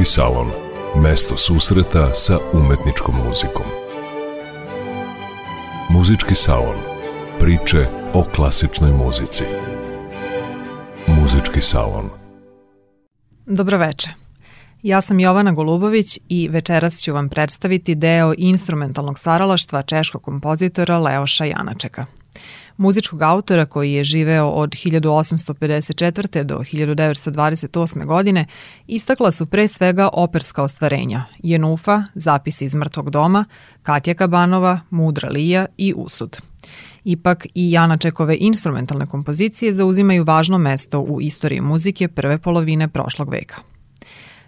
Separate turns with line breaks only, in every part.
Muzički salon. Mesto susreta sa umetničkom muzikom. Muzički salon. Priče o klasičnoj muzici. Muzički salon.
Dobroveče. Ja sam Jovana Golubović i večeras ću vam predstaviti deo instrumentalnog stvaralaštva češkog kompozitora Leoša Janačeka – muzičkog autora koji je živeo od 1854. do 1928. godine, istakla su pre svega operska ostvarenja Jenufa, Zapisi iz mrtvog doma, Katja Kabanova, Mudra Lija i Usud. Ipak i Jana Čekove instrumentalne kompozicije zauzimaju važno mesto u istoriji muzike prve polovine prošlog veka.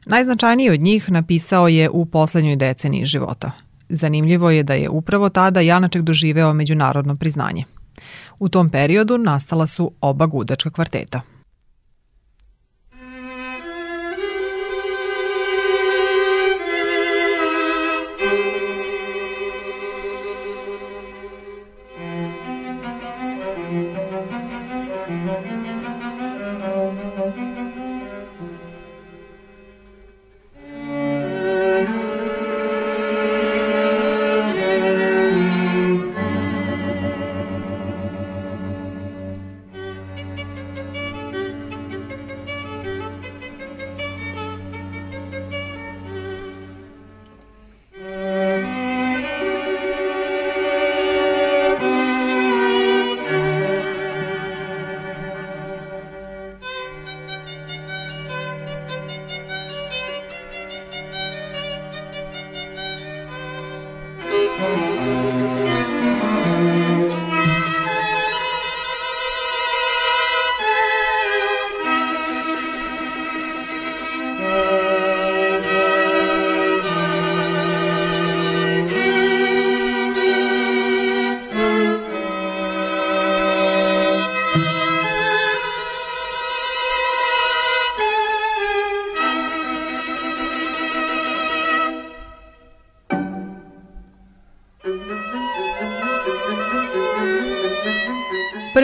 Najznačajniji od njih napisao je u poslednjoj deceniji života. Zanimljivo je da je upravo tada Janaček doživeo međunarodno priznanje – U tom periodu nastala su oba gudačka kvarteta.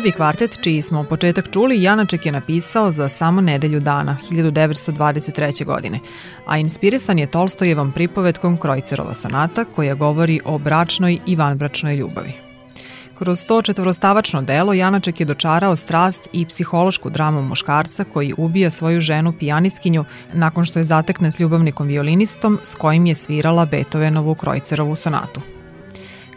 Prvi kvartet, čiji smo početak čuli, Janaček je napisao za samo nedelju dana, 1923. godine, a inspirisan je Tolstojevom pripovetkom Krojcerova sonata koja govori o bračnoj i vanbračnoj ljubavi. Kroz to četvorostavačno delo Janaček je dočarao strast i psihološku dramu muškarca koji ubija svoju ženu pijaniskinju nakon što je zatekne s ljubavnikom violinistom s kojim je svirala Beethovenovu Krojcerovu sonatu.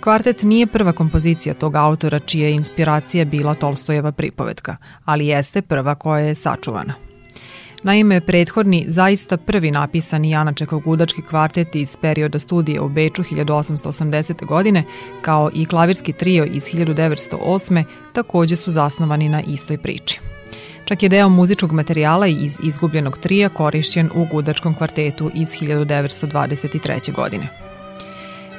Kvartet nije prva kompozicija tog autora čija je inspiracija bila Tolstojeva pripovetka, ali jeste prva koja je sačuvana. Naime, prethodni, zaista prvi napisani Janačekov gudački kvartet iz perioda studije u Beču 1880. godine, kao i klavirski trio iz 1908. takođe su zasnovani na istoj priči. Čak je deo muzičkog materijala iz izgubljenog trija korišćen u gudačkom kvartetu iz 1923. godine.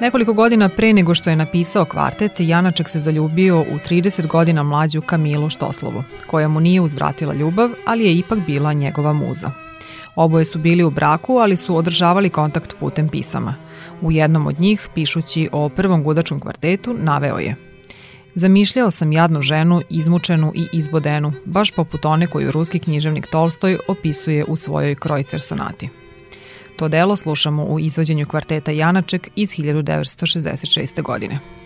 Nekoliko godina pre nego što je napisao kvartet, Janaček se zaljubio u 30 godina mlađu Kamilu Štoslovu, koja mu nije uzvratila ljubav, ali je ipak bila njegova muza. Oboje su bili u braku, ali su održavali kontakt putem pisama. U jednom od njih, pišući o prvom gudačkom kvartetu, naveo je Zamišljao sam jadnu ženu, izmučenu i izbodenu, baš poput one koju ruski književnik Tolstoj opisuje u svojoj Krojcer sonati. To delo slušamo u izvođenju kvarteta Janaček iz 1966. godine.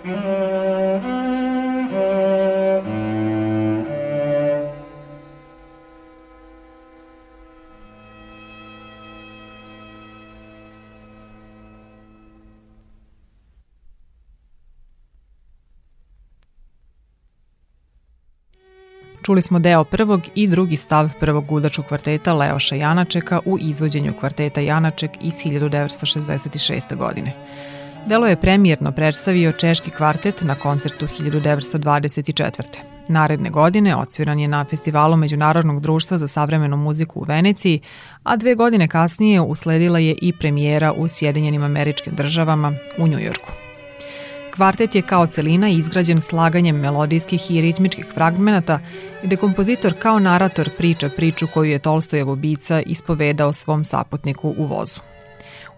Čuli smo deo prvog i drugi stav prvog gudačkog kvarteta Leoša Janačeka u izvođenju kvarteta Janaček iz 1966. godine. Delo je premijerno predstavio češki kvartet na koncertu 1924. Naredne godine odsviran je na festivalu Međunarodnog društva za savremenu muziku u Veneciji, a dve godine kasnije usledila je i premijera u Sjedinjenim američkim državama u Njujorku. Kvartet je kao celina izgrađen slaganjem melodijskih i ritmičkih fragmenata gde kompozitor kao narator priča priču koju je Tolstojev ubica ispovedao svom saputniku u vozu.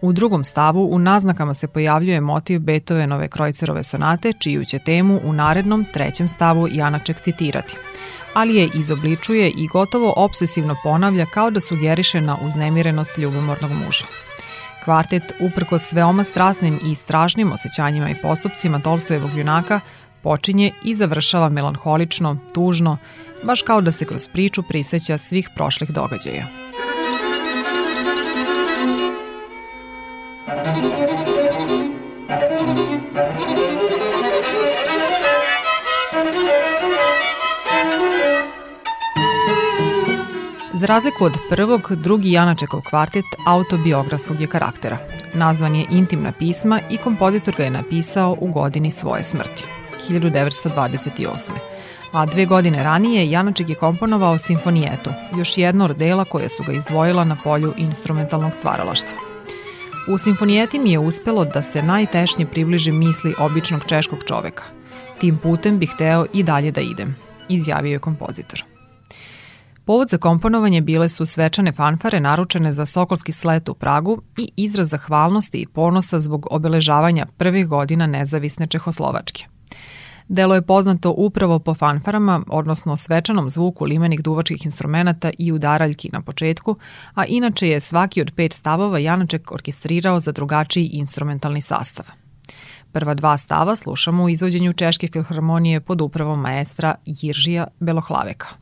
U drugom stavu u naznakama se pojavljuje motiv Beethovenove Krojcerove sonate, čiju će temu u narednom trećem stavu Janaček citirati ali je izobličuje i gotovo obsesivno ponavlja kao da sugeriše na uznemirenost ljubomornog muža. Kvartet, uprkos veoma strasnim i strašnim osjećanjima i postupcima Tolstojevog junaka, počinje i završava melanholično, tužno, baš kao da se kroz priču priseća svih prošlih događaja. Za razliku od prvog, drugi Janačekov kvartet autobiografskog je karaktera. Nazvan je Intimna pisma i kompozitor ga je napisao u godini svoje smrti, 1928. A dve godine ranije Janaček je komponovao Simfonijetu, još jedno od dela koje su ga izdvojila na polju instrumentalnog stvaralaštva. U Simfonijeti mi je uspelo da se najtešnje približi misli običnog češkog čoveka. Tim putem bih hteo i dalje da idem, izjavio je kompozitor. Povod za komponovanje bile su svečane fanfare naručene za Sokolski slet u Pragu i izraz zahvalnosti i ponosa zbog obeležavanja prvih godina nezavisne Čehoslovačke. Delo je poznato upravo po fanfarama, odnosno svečanom zvuku limenih duvačkih instrumenta i udaraljki na početku, a inače je svaki od pet stavova Janaček orkestrirao za drugačiji instrumentalni sastav. Prva dva stava slušamo u izvođenju Češke filharmonije pod upravom maestra Jiržija Belohlaveka.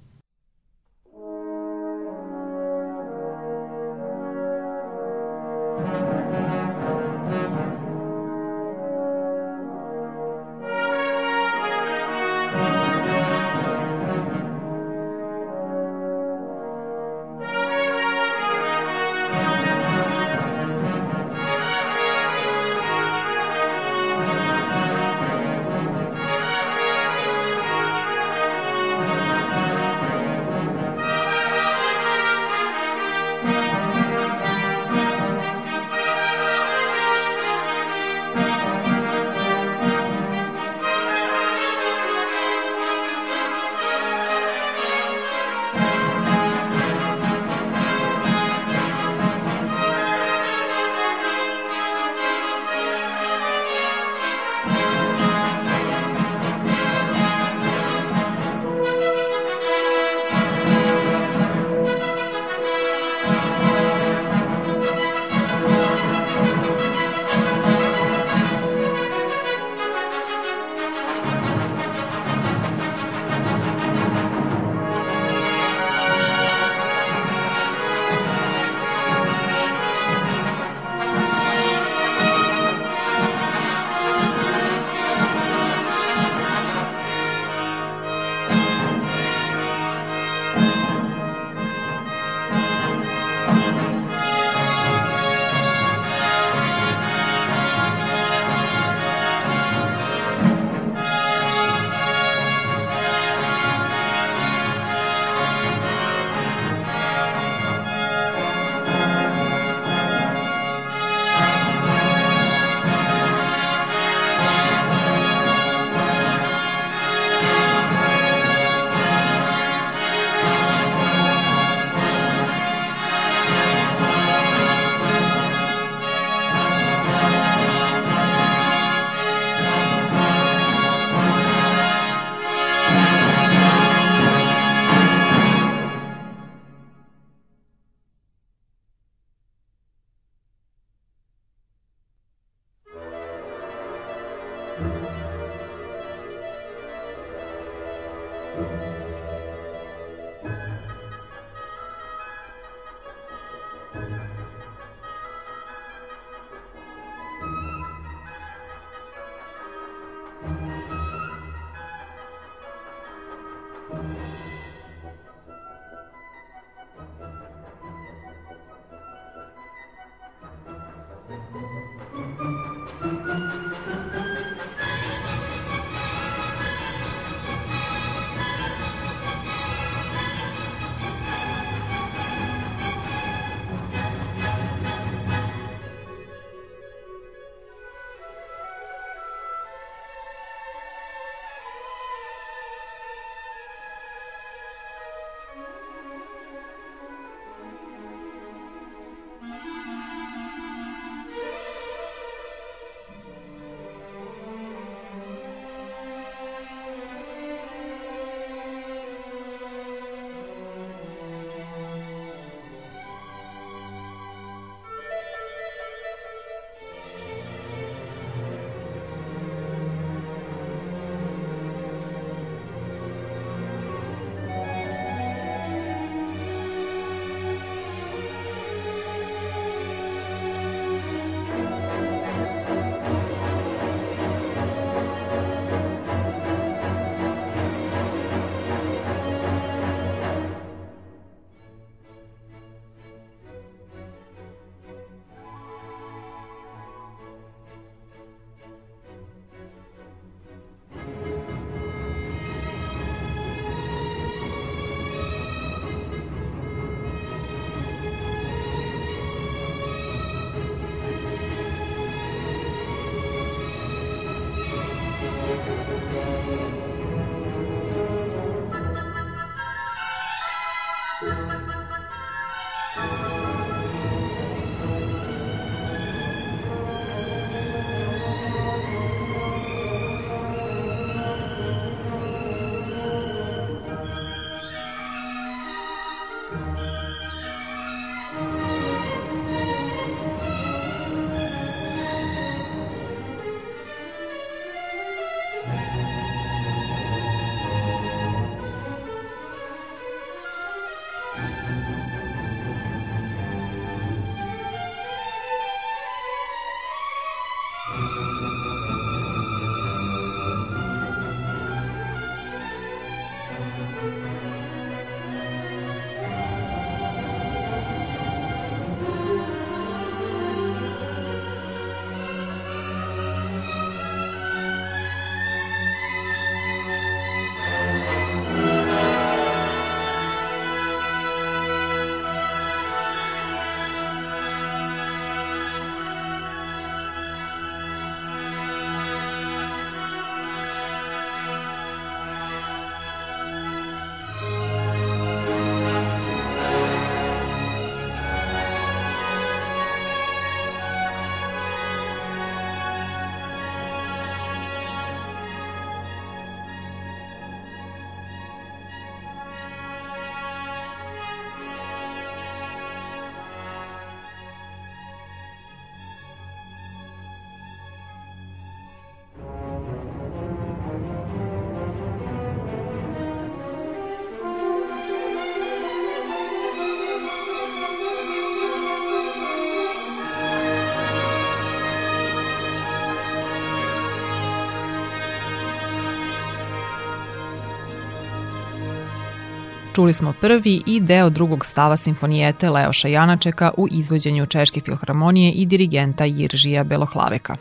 Čuli smo prvi i deo drugog stava simfonijete Leoša Janačeka u izvođenju Češke filharmonije i dirigenta Jiržija Belohlaveka.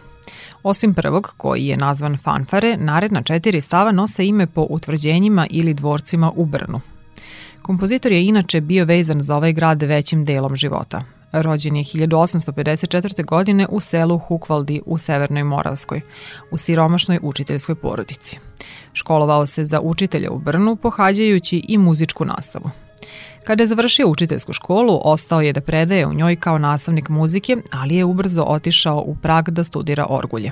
Osim prvog, koji je nazvan Fanfare, naredna četiri stava nose ime po utvrđenjima ili dvorcima u Brnu. Kompozitor je inače bio vezan za ovaj grad većim delom života. Rođen je 1854. godine u selu Hukvaldi u Severnoj Moravskoj, u siromašnoj učiteljskoj porodici. Školovao se za učitelja u Brnu, pohađajući i muzičku nastavu. Kada je završio učiteljsku školu, ostao je da predaje u njoj kao nastavnik muzike, ali je ubrzo otišao u Prag da studira orgulje.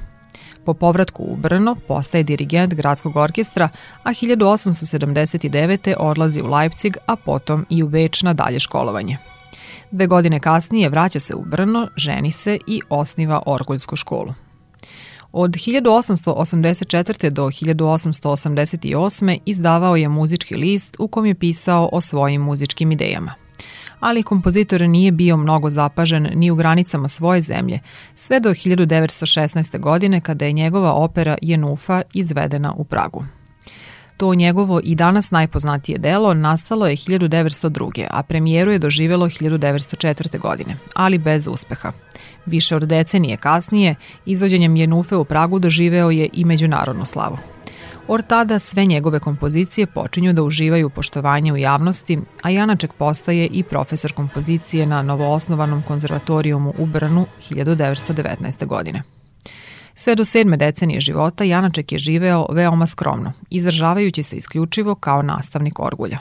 Po povratku u Brno postaje dirigent gradskog orkestra, a 1879. odlazi u Leipzig, a potom i u Beč na dalje školovanje. Dve godine kasnije vraća se u Brno, ženi se i osniva orguljsku školu. Od 1884. do 1888. izdavao je muzički list u kom je pisao o svojim muzičkim idejama. Ali kompozitor nije bio mnogo zapažen ni u granicama svoje zemlje, sve do 1916. godine kada je njegova opera Jenufa izvedena u Pragu. To njegovo i danas najpoznatije delo nastalo je 1902. a premijeru je doživelo 1904. godine, ali bez uspeha. Više od decenije kasnije, izvođenjem Jenufe u Pragu doživeo je i međunarodnu slavu. Od tada sve njegove kompozicije počinju da uživaju poštovanje u javnosti, a Janaček postaje i profesor kompozicije na novoosnovanom konzervatorijumu u Brnu 1919. godine. Sve do sedme decenije života Janaček je živeo veoma skromno, izdržavajući se isključivo kao nastavnik orgulja.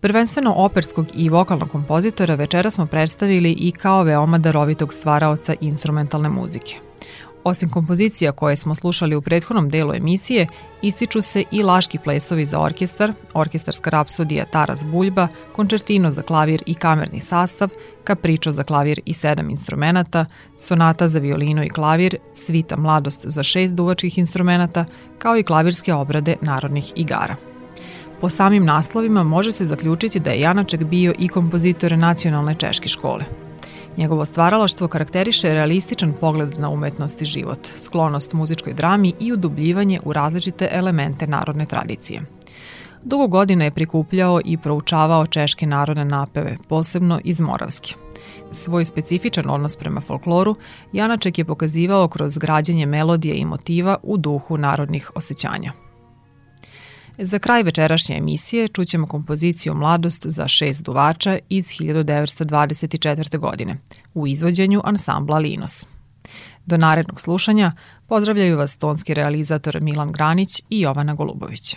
Prvenstveno operskog i vokalnog kompozitora večera smo predstavili i kao veoma darovitog stvaraoca instrumentalne muzike – Osim kompozicija koje smo slušali u prethodnom delu emisije, ističu se i laški plesovi za orkestar, orkestarska rapsodija Taras Buljba, končertino za klavir i kamerni sastav, kapričo za klavir i sedam instrumenta, sonata za violino i klavir, svita mladost za šest duvačkih instrumenta, kao i klavirske obrade narodnih igara. Po samim naslovima može se zaključiti da je Janaček bio i kompozitor nacionalne češke škole – Njegovo stvaralaštvo karakteriše realističan pogled na umetnost i život, sklonost muzičkoj drami i udubljivanje u različite elemente narodne tradicije. Dugo godina je prikupljao i proučavao češke narodne napeve, posebno iz Moravske. Svoj specifičan odnos prema folkloru Janaček je pokazivao kroz građenje melodije i motiva u duhu narodnih osjećanja. Za kraj večerašnje emisije čućemo kompoziciju Mladost za šest duvača iz 1924. godine u izvođenju ansambla Linos. Do narednog slušanja pozdravljaju vas tonski realizator Milan Granić i Jovana Golubović.